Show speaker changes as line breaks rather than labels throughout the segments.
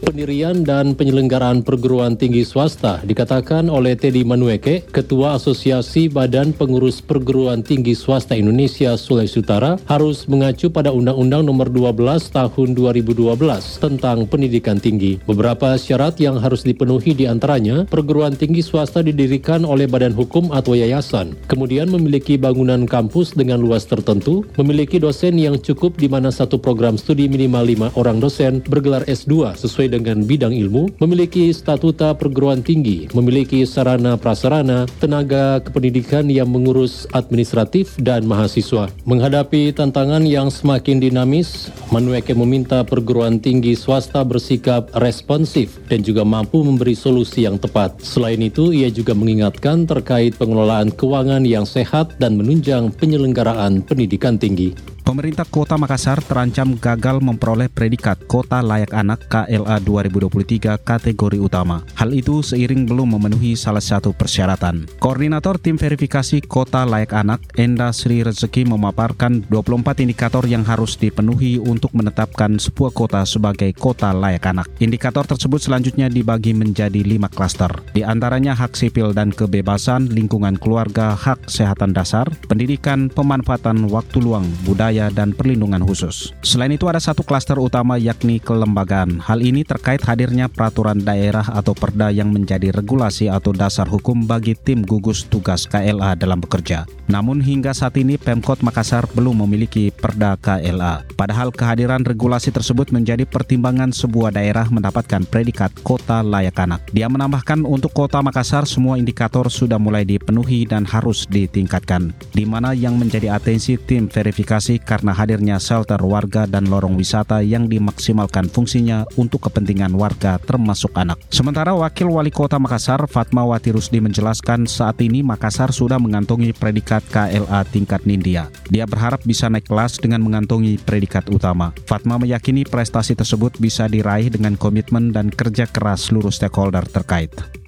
pendirian dan penyelenggaraan perguruan tinggi swasta dikatakan oleh Teddy Manueke, Ketua Asosiasi Badan Pengurus Perguruan Tinggi Swasta Indonesia Sulawesi Utara harus mengacu pada Undang-Undang Nomor 12 Tahun 2012 tentang pendidikan tinggi. Beberapa syarat yang harus dipenuhi di antaranya perguruan tinggi swasta didirikan oleh badan hukum atau yayasan, kemudian memiliki bangunan kampus dengan luas tertentu, memiliki dosen yang cukup di mana satu program studi minimal lima orang dosen bergelar S2 sesuai dengan bidang ilmu, memiliki statuta perguruan tinggi, memiliki sarana prasarana, tenaga kependidikan yang mengurus administratif dan mahasiswa. Menghadapi tantangan yang semakin dinamis, Manueke meminta perguruan tinggi swasta bersikap responsif dan juga mampu memberi solusi yang tepat. Selain itu, ia juga mengingatkan terkait pengelolaan keuangan yang sehat dan menunjang penyelenggaraan pendidikan tinggi.
Pemerintah Kota Makassar terancam gagal memperoleh predikat Kota Layak Anak KLA 2023 kategori utama. Hal itu seiring belum memenuhi salah satu persyaratan. Koordinator Tim Verifikasi Kota Layak Anak, Enda Sri Rezeki memaparkan 24 indikator yang harus dipenuhi untuk menetapkan sebuah kota sebagai kota layak anak. Indikator tersebut selanjutnya dibagi menjadi lima klaster. Di antaranya hak sipil dan kebebasan, lingkungan keluarga, hak kesehatan dasar, pendidikan, pemanfaatan waktu luang, budaya, dan perlindungan khusus. Selain itu ada satu klaster utama yakni kelembagaan. Hal ini terkait hadirnya peraturan daerah atau perda yang menjadi regulasi atau dasar hukum bagi tim gugus tugas KLA dalam bekerja. Namun hingga saat ini Pemkot Makassar belum memiliki perda KLA. Padahal kehadiran regulasi tersebut menjadi pertimbangan sebuah daerah mendapatkan predikat kota layak anak. Dia menambahkan untuk kota Makassar semua indikator sudah mulai dipenuhi dan harus ditingkatkan. Di mana yang menjadi atensi tim verifikasi karena hadirnya shelter warga dan lorong wisata yang dimaksimalkan fungsinya untuk kepentingan warga termasuk anak. Sementara Wakil Wali Kota Makassar Fatmawati Rusdi menjelaskan saat ini Makassar sudah mengantongi predikat KLA tingkat Nindya. Dia berharap bisa naik kelas dengan mengantongi predikat utama. Fatma meyakini prestasi tersebut bisa diraih dengan komitmen dan kerja keras seluruh stakeholder terkait.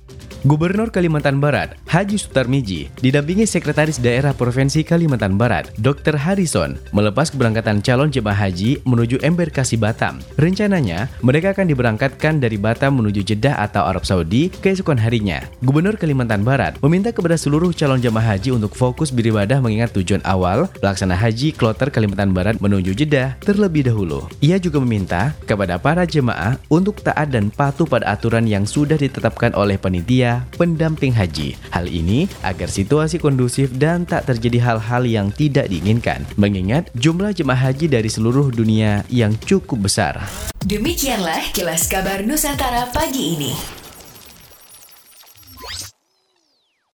Gubernur Kalimantan Barat, Haji Sutarmiji, didampingi Sekretaris Daerah Provinsi Kalimantan Barat, Dr. Harrison, melepas keberangkatan calon jemaah haji menuju embarkasi Batam. Rencananya, mereka akan diberangkatkan dari Batam menuju Jeddah atau Arab Saudi keesokan harinya. Gubernur Kalimantan Barat meminta kepada seluruh calon jemaah haji untuk fokus beribadah mengingat tujuan awal pelaksana haji kloter Kalimantan Barat menuju Jeddah terlebih dahulu. Ia juga meminta kepada para jemaah untuk taat dan patuh pada aturan yang sudah ditetapkan oleh panitia pendamping haji. Hal ini agar situasi kondusif dan tak terjadi hal-hal yang tidak diinginkan, mengingat jumlah jemaah haji dari seluruh dunia yang cukup besar.
Demikianlah kilas kabar Nusantara pagi ini.